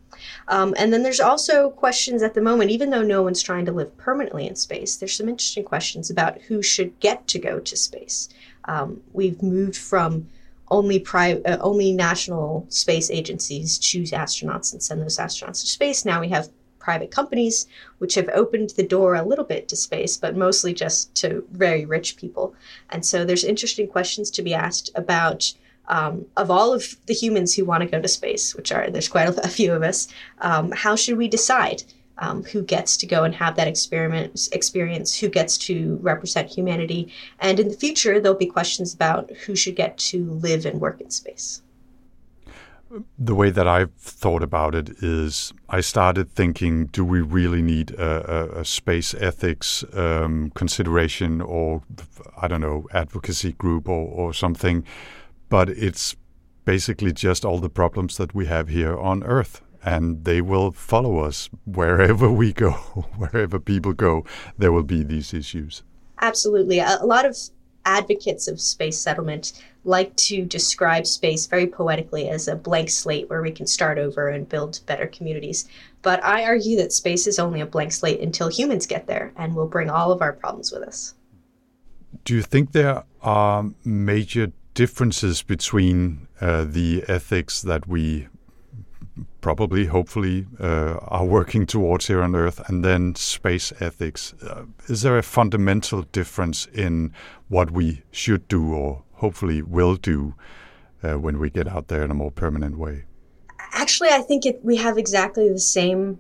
Um, and then there's also questions at the moment, even though no one's trying to live permanently in space, there's some interesting questions about who should get to go to space. Um, we've moved from only uh, only national space agencies choose astronauts and send those astronauts to space. Now we have private companies, which have opened the door a little bit to space, but mostly just to very rich people. And so there's interesting questions to be asked about. Um, of all of the humans who want to go to space, which are there's quite a, *laughs* few of us, um, how should we decide um, who gets to go and have that experiment experience, who gets to represent humanity, and in the future there'll be questions about who should get to live and work in space the way that I've thought about it is I started thinking, do we really need a, a, a space ethics um, consideration or, I don't know, advocacy group or, or something? But it's basically just all the problems that we have here on Earth. And they will follow us wherever we go, *laughs* wherever people go, there will be these issues. Absolutely. A, a lot of advocates of space settlement like to describe space very poetically as a blank slate where we can start over and build better communities. But I argue that space is only a blank slate until humans get there and will bring all of our problems with us. Do you think there are major differences between uh, the ethics that we probably, hopefully, uh, are working towards here on Earth, and then space ethics. Uh, is there a fundamental difference in what we should do or hopefully will do uh, when we get out there in a more permanent way? Actually, I think it, we have exactly the same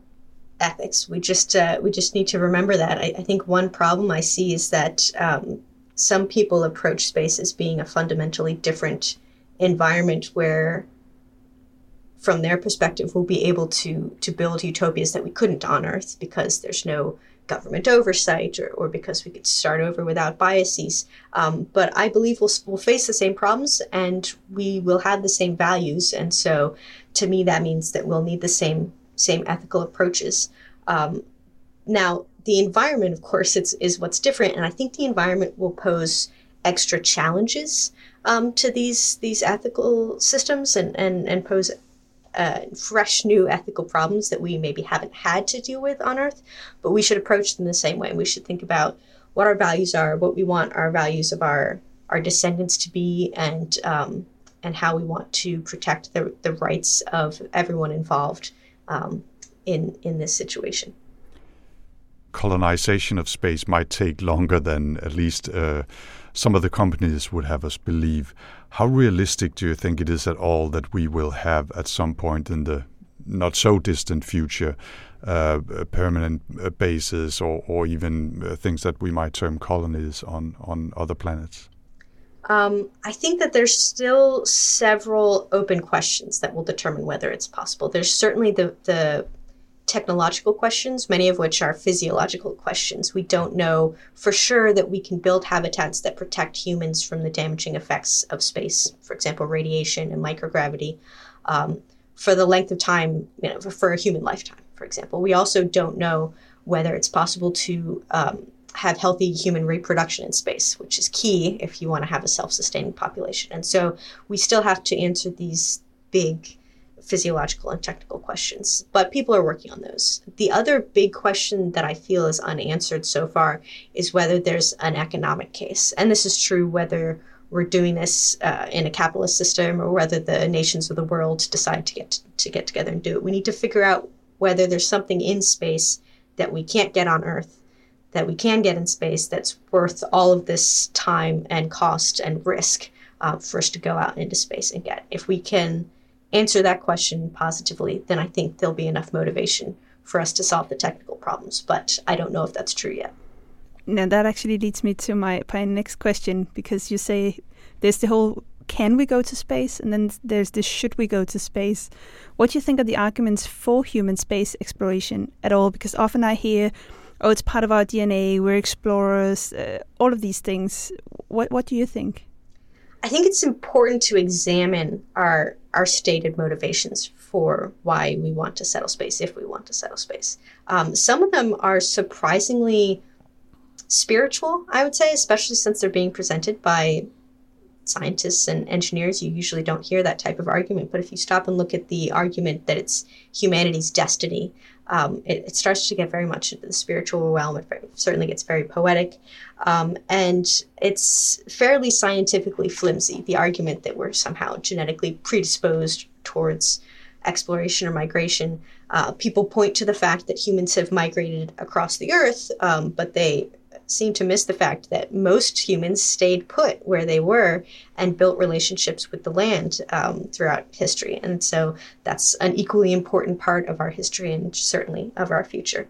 ethics. We just uh, we just need to remember that. I, I, think one problem I see is that um, some people approach space as being a fundamentally different environment where from their perspective, we'll be able to to build utopias that we couldn't on Earth because there's no government oversight or, or because we could start over without biases. Um, but I believe we'll, we'll face the same problems and we will have the same values. And so to me, that means that we'll need the same same ethical approaches. Um, now, the environment, of course, it's, is what's different. And I think the environment will pose extra challenges um, to these these ethical systems and, and, and pose uh, fresh new ethical problems that we maybe haven't had to deal with on Earth, but we should approach them the same way. We should think about what our values are, what we want our values of our our descendants to be, and um, and how we want to protect the the rights of everyone involved um, in in this situation. Colonization of space might take longer than at least uh, some of the companies would have us believe. How realistic do you think it is at all that we will have at some point in the not so distant future uh, permanent uh, bases or, or even uh, things that we might term colonies on, on other planets? Um, I think that there's still several open questions that will determine whether it's possible. There's certainly the, the technological questions, many of which are physiological questions. We don't know for sure that we can build habitats that protect humans from the damaging effects of space, for example, radiation and microgravity, um, for the length of time, you know, for, a human lifetime, for example. We also don't know whether it's possible to um, have healthy human reproduction in space, which is key if you want to have a self sustaining population. And so we still have to answer these big physiological and technical questions, but people are working on those. The other big question that I feel is unanswered so far is whether there's an economic case. And this is true whether we're doing this uh, in a capitalist system or whether the nations of the world decide to get to get together and do it. We need to figure out whether there's something in space that we can't get on Earth, that we can get in space that's worth all of this time and cost and risk uh, for us to go out into space and get. If we can answer that question positively, then I think there'll be enough motivation for us to solve the technical problems. But I don't know if that's true yet. Now that actually leads me to my, my next question because you say there's the whole can we go to space and then there's this should we go to space. What do you think are the arguments for human space exploration at all? Because often I hear, oh, it's part of our DNA, we're explorers, uh, all of these things. What what do you think? I think it's important to examine our our stated motivations for why we want to settle space, if we want to settle space. Um, some of them are surprisingly spiritual, I would say, especially since they're being presented by scientists and engineers. You usually don't hear that type of argument, but if you stop and look at the argument that it's humanity's destiny, um, it, it, starts to get very much into the spiritual realm. It very, certainly gets very poetic. Um, and it's fairly scientifically flimsy, the argument that we're somehow genetically predisposed towards exploration or migration. Uh, people point to the fact that humans have migrated across the earth, um, but they seem to miss the fact that most humans stayed put where they were and built relationships with the land um, throughout history. And so that's an equally important part of our history and certainly of our future.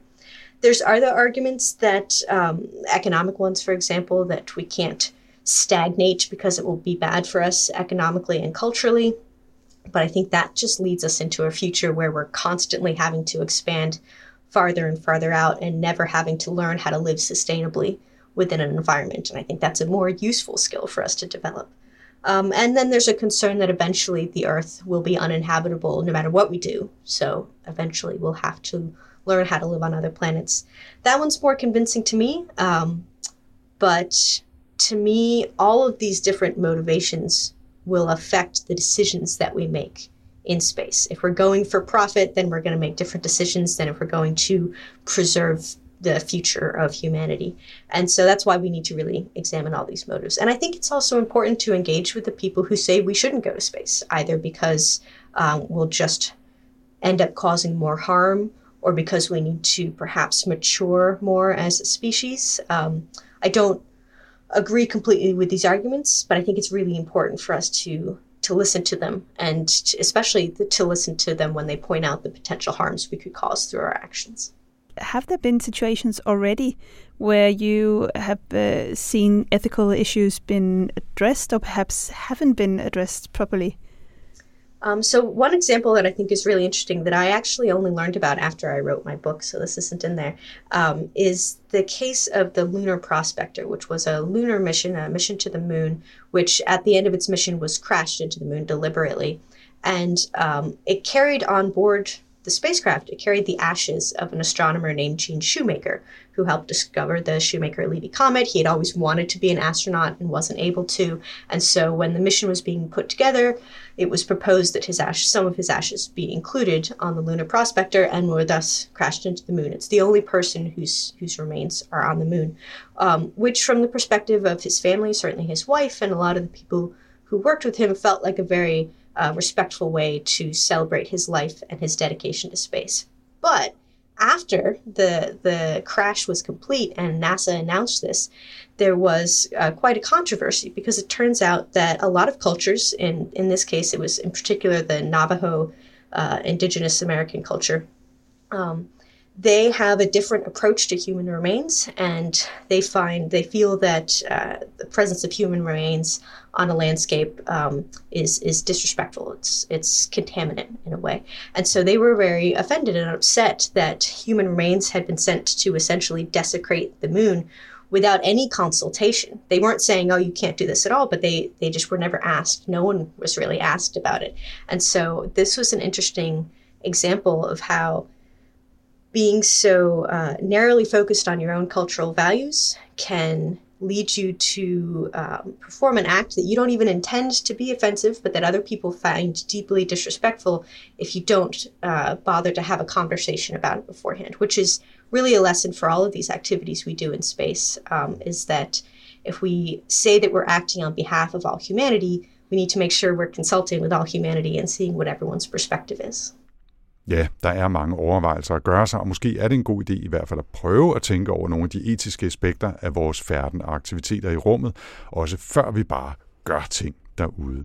There's other arguments that, um, economic ones, for example, that we can't stagnate because it will be bad for us economically and culturally. But I think that just leads us into a future where we're constantly having to expand farther and farther out and never having to learn how to live sustainably within an environment. And I think that's a more useful skill for us to develop. Um, and then there's a concern that eventually the Earth will be uninhabitable no matter what we do. So eventually we'll have to learn how to live on other planets. That one's more convincing to me. Um, but to me, all of these different motivations will affect the decisions that we make in space. If we're going for profit, then we're going to make different decisions than if we're going to preserve the future of humanity. And so that's why we need to really examine all these motives. And I think it's also important to engage with the people who say we shouldn't go to space, either because um, we'll just end up causing more harm or because we need to perhaps mature more as a species. Um, I don't agree completely with these arguments, but I think it's really important for us to to listen to them and especially to listen to them when they point out the potential harms we could cause through our actions. Have there been situations already where you have uh, seen ethical issues been addressed or perhaps haven't been addressed properly? Um, so one example that I think is really interesting that I actually only learned about after I wrote my book, so this isn't in there, um, is the case of the Lunar Prospector, which was a lunar mission, a mission to the moon, which at the end of its mission was crashed into the moon deliberately, and um, it carried on board the spacecraft, carried the ashes of an astronomer named Gene Shoemaker, who helped discover the Shoemaker Levy comet. He had always wanted to be an astronaut and wasn't able to. And so when the mission was being put together, it was proposed that his ash, some of his ashes be included on the lunar prospector and were thus crashed into the moon. It's the only person whose whose remains are on the moon, um, which, from the perspective of his family, certainly his wife and a lot of the people who worked with him, felt like a very uh, respectful way to celebrate his life and his dedication to space. But after the the crash was complete and NASA announced this, there was uh, quite a controversy because it turns out that a lot of cultures, in in this case, it was in particular the Navajo uh, indigenous American culture, um, they have a different approach to human remains, and they find they feel that uh, the presence of human remains on a landscape um, is is disrespectful. It's it's contaminant in a way, and so they were very offended and upset that human remains had been sent to essentially desecrate the moon without any consultation. They weren't saying, "Oh, you can't do this at all," but they they just were never asked. No one was really asked about it, and so this was an interesting example of how being so uh, narrowly focused on your own cultural values can lead you to um, perform an act that you don't even intend to be offensive, but that other people find deeply disrespectful if you don't uh, bother to have a conversation about it beforehand, which is really a lesson for all of these activities we do in space, um, is that if we say that we're acting on behalf of all humanity, we need to make sure we're consulting with all humanity and seeing what everyone's perspective is. Ja, der er mange overvejelser at gøre sig, og måske er det en god idé i hvert fald at prøve at tænke over nogle af de etiske aspekter af vores færden og aktiviteter i rummet, også før vi bare gør ting derude.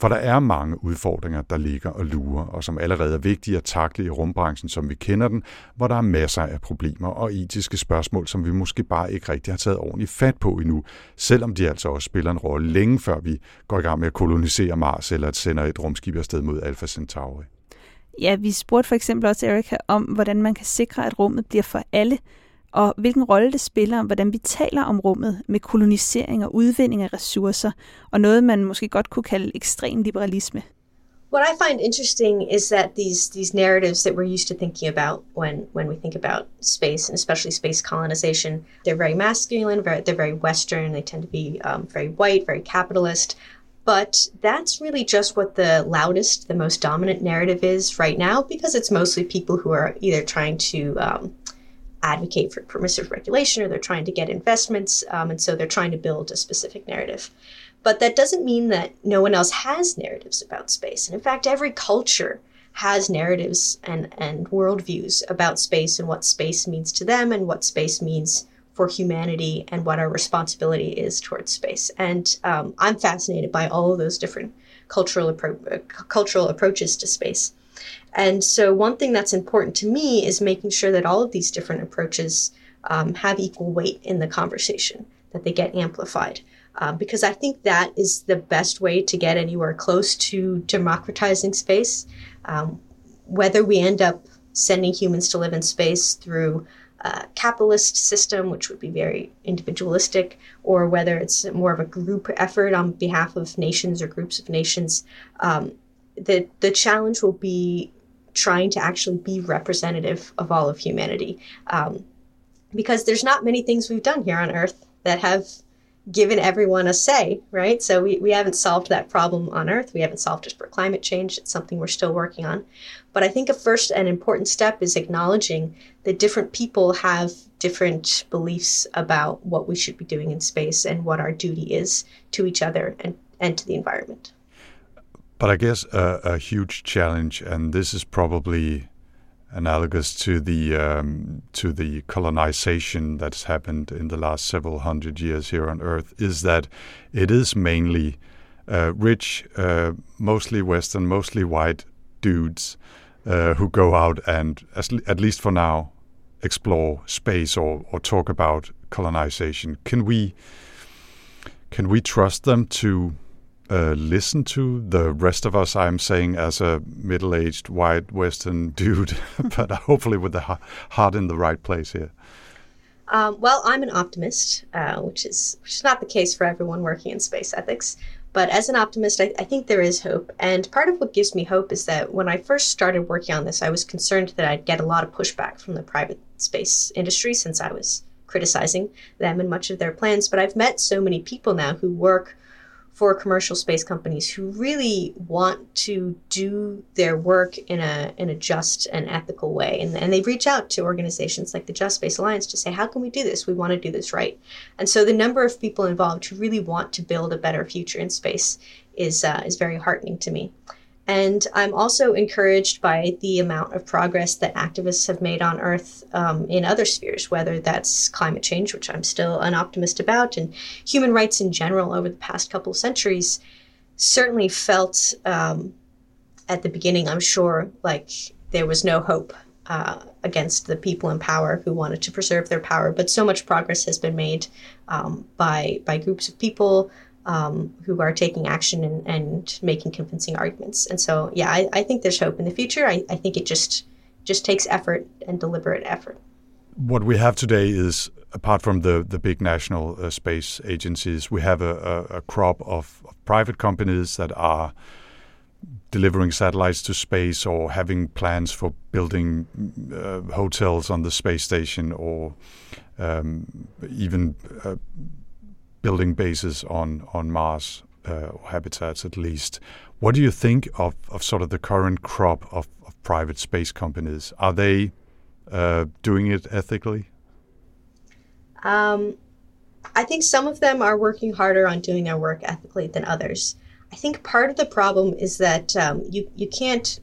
For der er mange udfordringer, der ligger og lurer, og som allerede er vigtige at takle i rumbranchen, som vi kender den, hvor der er masser af problemer og etiske spørgsmål, som vi måske bare ikke rigtig har taget ordentligt fat på endnu, selvom de altså også spiller en rolle længe før vi går i gang med at kolonisere Mars eller at sende et rumskib afsted mod Alpha Centauri. Ja, vi spurgte for eksempel også Erika om, hvordan man kan sikre, at rummet bliver for alle, og hvilken rolle det spiller, hvordan vi taler om rummet med kolonisering og udvinding af ressourcer, og noget man måske godt kunne kalde ekstrem liberalisme. What I find interesting is that these these narratives that we're used to thinking about when when we think about space and especially space colonization, they're very masculine, very, they're very Western. They tend to be um, very white, very capitalist. But that's really just what the loudest, the most dominant narrative is right now, because it's mostly people who are either trying to um, advocate for permissive regulation or they're trying to get investments. Um, and so they're trying to build a specific narrative. But that doesn't mean that no one else has narratives about space. And in fact, every culture has narratives and, and worldviews about space and what space means to them and what space means for humanity and what our responsibility is towards space. And um, I'm fascinated by all of those different cultural appro- cultural approaches to space. And so, one thing that's important to me is making sure that all of these different approaches um, have equal weight in the conversation, that they get amplified. Uh, because I think that is the best way to get anywhere close to democratizing space. Um, whether we end up sending humans to live in space through a capitalist system, which would be very individualistic, or whether it's more of a group effort on behalf of nations or groups of nations, um, the the challenge will be trying to actually be representative of all of humanity. Um, because there's not many things we've done here on Earth that have given everyone a say, right? So we, we haven't solved that problem on Earth. We haven't solved it for climate change. It's something we're still working on. But I think a first and important step is acknowledging that different people have different beliefs about what we should be doing in space and what our duty is to each other and, and to the environment. But I guess a, a huge challenge, and this is probably analogous to the um, to the colonization that's happened in the last several hundred years here on Earth, is that it is mainly uh, rich, uh, mostly Western, mostly white dudes uh, who go out and, at least for now, explore space or, or talk about colonization. Can we can we trust them to uh, listen to the rest of us. I'm saying as a middle-aged white Western *laughs* dude, *laughs* but hopefully with the heart in the right place here. Um, well, I'm an optimist, uh, which is which is not the case for everyone working in space ethics. But as an optimist, I, I, think there is hope. And part of what gives me hope is that when I first started working on this, I was concerned that I'd get a lot of pushback from the private space industry since I was criticizing them and much of their plans. But I've met so many people now who work for commercial space companies who really want to do their work in a in a just and ethical way. And, and they reach out to organizations like the just space alliance to say how can we do this? We want to do this right. And so the number of people involved who really want to build a better future in space is uh, is very heartening to me and I'm also encouraged by the amount of progress that activists have made on Earth um, in other spheres, whether that's climate change, which I'm still an optimist about, and human rights in general over the past couple of centuries. Certainly felt um, at the beginning, I'm sure, like there was no hope uh, against the people in power who wanted to preserve their power. But so much progress has been made um, by by groups of people um, who are taking action and, and, making convincing arguments. And so, yeah, I, I think there's hope in the future. I, I, think it just just takes effort and deliberate effort. What we have today is, apart from the the big national uh, space agencies, we have a, a, a crop of, of, private companies that are delivering satellites to space or having plans for building uh, hotels on the space station or um, even uh, building bases on on Mars uh, habitats at least. What do you think of, of sort of the current crop of, of private space companies? Are they uh, doing it ethically? Um, I think some of them are working harder on doing their work ethically than others. I think part of the problem is that um, you you can't.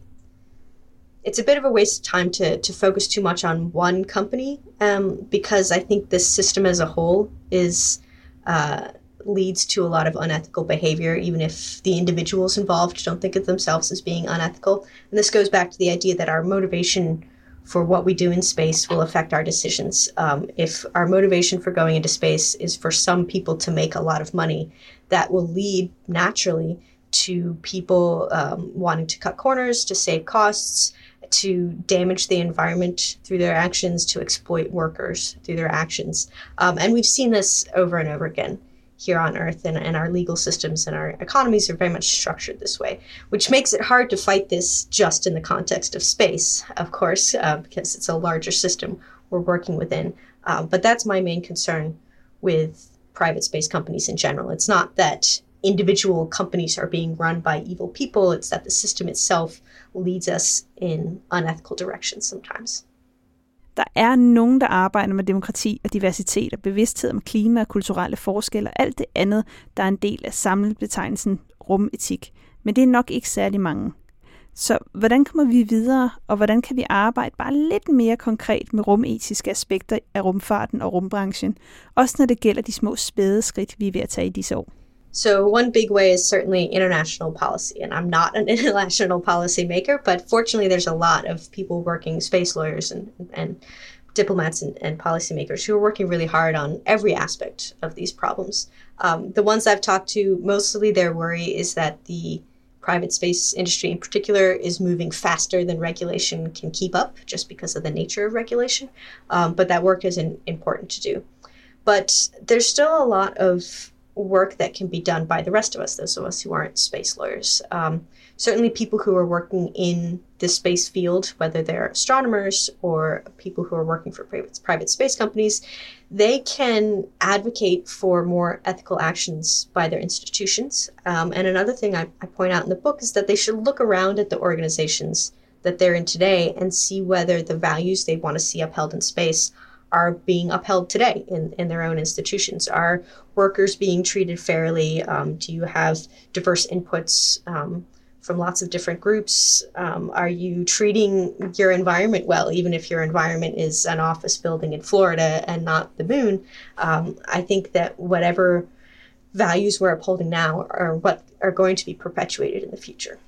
It's a bit of a waste of time to to focus too much on one company um, because I think this system as a whole is uh, leads to a lot of unethical behavior, even if the individuals involved don't think of themselves as being unethical. And this goes back to the idea that our motivation for what we do in space will affect our decisions. Um, if our motivation for going into space is for some people to make a lot of money, that will lead naturally to people um, wanting to cut corners, to save costs, to damage the environment through their actions, to exploit workers through their actions. Um, and we've seen this over and over again here on Earth, and, and our legal systems and our economies are very much structured this way, which makes it hard to fight this just in the context of space, of course, uh, because it's a larger system we're working within. Uh, but that's my main concern with private space companies in general. It's not that individual companies are being run by evil people, it's that the system itself leads us in unethical directions sometimes. Der er nogen, der arbejder med demokrati og diversitet og bevidsthed om klima og kulturelle forskelle og alt det andet, der er en del af samlebetegnelsen rumetik. Men det er nok ikke særlig mange. Så hvordan kommer vi videre, og hvordan kan vi arbejde bare lidt mere konkret med rumetiske aspekter af rumfarten og rumbranchen, også når det gælder de små spæde skridt, vi er ved at tage i disse år? So, one big way is certainly international policy. And I'm not an *laughs* international policy maker, but fortunately, there's a lot of people working, space lawyers and, and diplomats and, and policymakers, who are working really hard on every aspect of these problems. Um, the ones I've talked to, mostly their worry is that the private space industry in particular is moving faster than regulation can keep up just because of the nature of regulation. Um, but that work is in, important to do. But there's still a lot of work that can be done by the rest of us, those of us who aren't space lawyers. Um, certainly, people who are working in the space field, whether they're astronomers or people who are working for private, private space companies, they can advocate for more ethical actions by their institutions. Um, and another thing I, I point out in the book is that they should look around at the organizations that they're in today and see whether the values they want to see upheld in space are being upheld today in, in their own institutions? Are workers being treated fairly? Um, do you have diverse inputs um, from lots of different groups? Um, are you treating your environment well, even if your environment is an office building in Florida and not the moon? Um, I think that whatever values we're upholding now are what are going to be perpetuated in the future.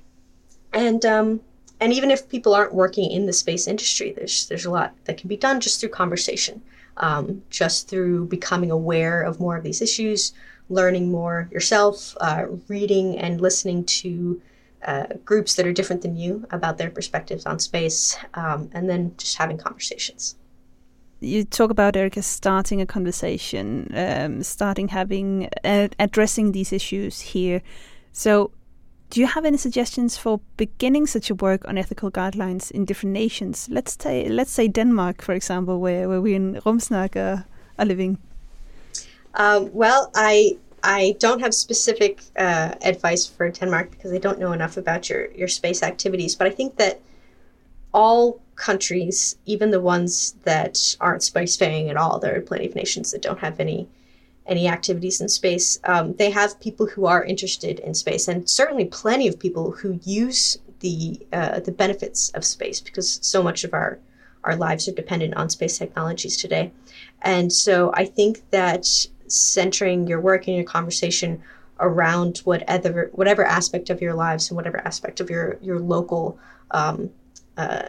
And um, and even if people aren't working in the space industry, there's there's a lot that can be done just through conversation, um, just through becoming aware of more of these issues, learning more yourself, uh, reading and listening to uh, groups that are different than you about their perspectives on space, um, and then just having conversations. You talk about Erica starting a conversation, um, starting having uh, addressing these issues here. So do you have any suggestions for beginning such a work on ethical guidelines in different nations? Let's say, let's say Denmark, for example, where, where we in Rumsnak are, are living. Um, well, I I don't have specific uh, advice for Denmark because I don't know enough about your your space activities. But I think that all countries, even the ones that aren't spacefaring at all, there are plenty of nations that don't have any any activities in space. Um, they have people who are interested in space, and certainly plenty of people who use the uh, the benefits of space because so much of our our lives are dependent on space technologies today. And so I think that centering your work and your conversation around whatever whatever aspect of your lives and whatever aspect of your your local um, uh,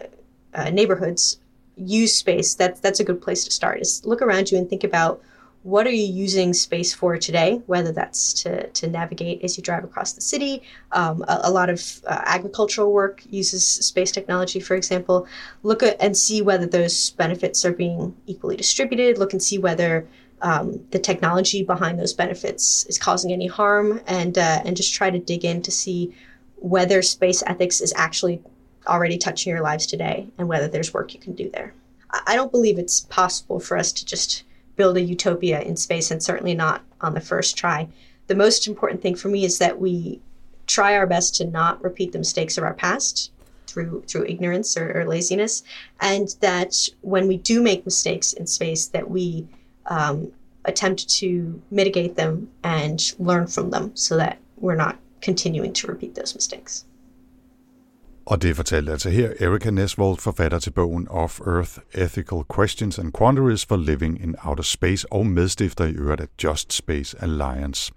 uh, neighborhoods use space. That's that's a good place to start. Is look around you and think about what are you using space for today, whether that's to, to navigate as you drive across the city. Um, a, a, lot of uh, agricultural work uses space technology, for example. Look at and see whether those benefits are being equally distributed. Look and see whether um, the technology behind those benefits is causing any harm, and uh, and just try to dig in to see whether space ethics is actually already touching your lives today, and whether there's work you can do there. I don't believe it's possible for us to just build a utopia in space, and certainly not on the first try. The most important thing for me is that we try our best to not repeat the mistakes of our past through through ignorance or, or laziness, and that when we do make mistakes in space, that we um, attempt to mitigate them and learn from them, so that we're not continuing to repeat those mistakes. Og det fortalte altså her Erica Nesvold, forfatter til bogen Off-Earth Ethical Questions and Quandaries for Living in Outer Space og medstifter i øvrigt af Just Space Alliance.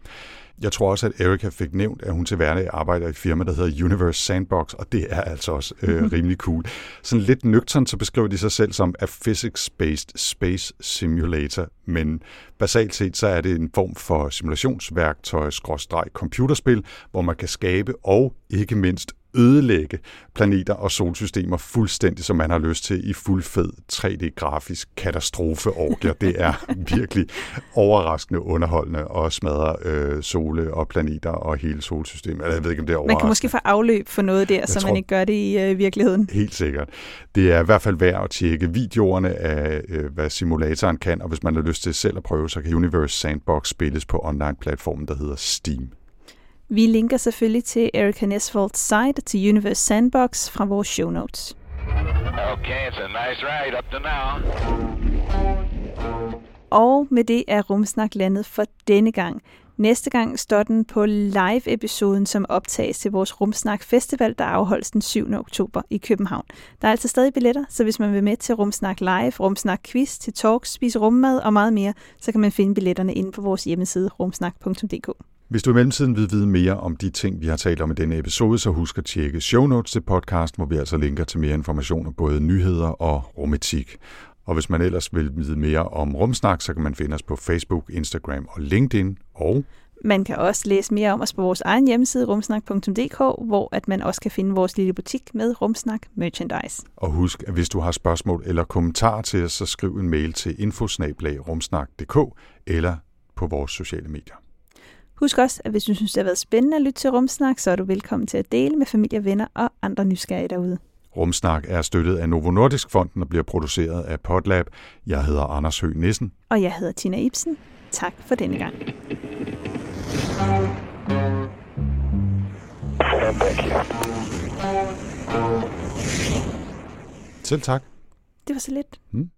Jeg tror også, at Erika fik nævnt, at hun til hverdag arbejder i et firma, der hedder Universe Sandbox, og det er altså også øh, rimelig cool. Sådan lidt nøgtern, så beskriver de sig selv som a physics-based space simulator, men basalt set så er det en form for simulationsværktøj, skråstreg computerspil, hvor man kan skabe og ikke mindst ødelægge planeter og solsystemer fuldstændig, som man har lyst til i fuld fed 3D-grafisk katastrofeorgier. Det er *laughs* virkelig overraskende underholdende og smadre øh, sole og planeter og hele solsystemet. Jeg ved ikke, om det er Man kan måske få afløb for noget der, så tror, man ikke gør det i øh, virkeligheden. Helt sikkert. Det er i hvert fald værd at tjekke videoerne af, øh, hvad simulatoren kan, og hvis man har lyst til selv at prøve, så kan Universe Sandbox spilles på online-platformen, der hedder Steam. Vi linker selvfølgelig til Erica Nesvolds site til Universe Sandbox fra vores show notes. Okay, it's a nice ride up to now. Og med det er Rumsnak landet for denne gang. Næste gang står den på live-episoden, som optages til vores Rumsnak Festival, der afholdes den 7. oktober i København. Der er altså stadig billetter, så hvis man vil med til Rumsnak Live, Rumsnak Quiz, til talks, spise rummad og meget mere, så kan man finde billetterne inde på vores hjemmeside rumsnak.dk. Hvis du i mellemtiden vil vide mere om de ting, vi har talt om i denne episode, så husk at tjekke show notes til podcast, hvor vi altså linker til mere information om både nyheder og rumetik. Og hvis man ellers vil vide mere om Rumsnak, så kan man finde os på Facebook, Instagram og LinkedIn. Og man kan også læse mere om os på vores egen hjemmeside, rumsnak.dk, hvor at man også kan finde vores lille butik med Rumsnak Merchandise. Og husk, at hvis du har spørgsmål eller kommentarer til os, så skriv en mail til infosnablag.rumsnak.dk eller på vores sociale medier. Husk også, at hvis du synes, det har været spændende at lytte til Rumsnak, så er du velkommen til at dele med familie, venner og andre nysgerrige derude. Rumsnak er støttet af Novo Nordisk Fonden og bliver produceret af Podlab. Jeg hedder Anders Høgh Nissen. Og jeg hedder Tina Ibsen. Tak for denne gang. Selv tak. Det var så lidt. Hmm.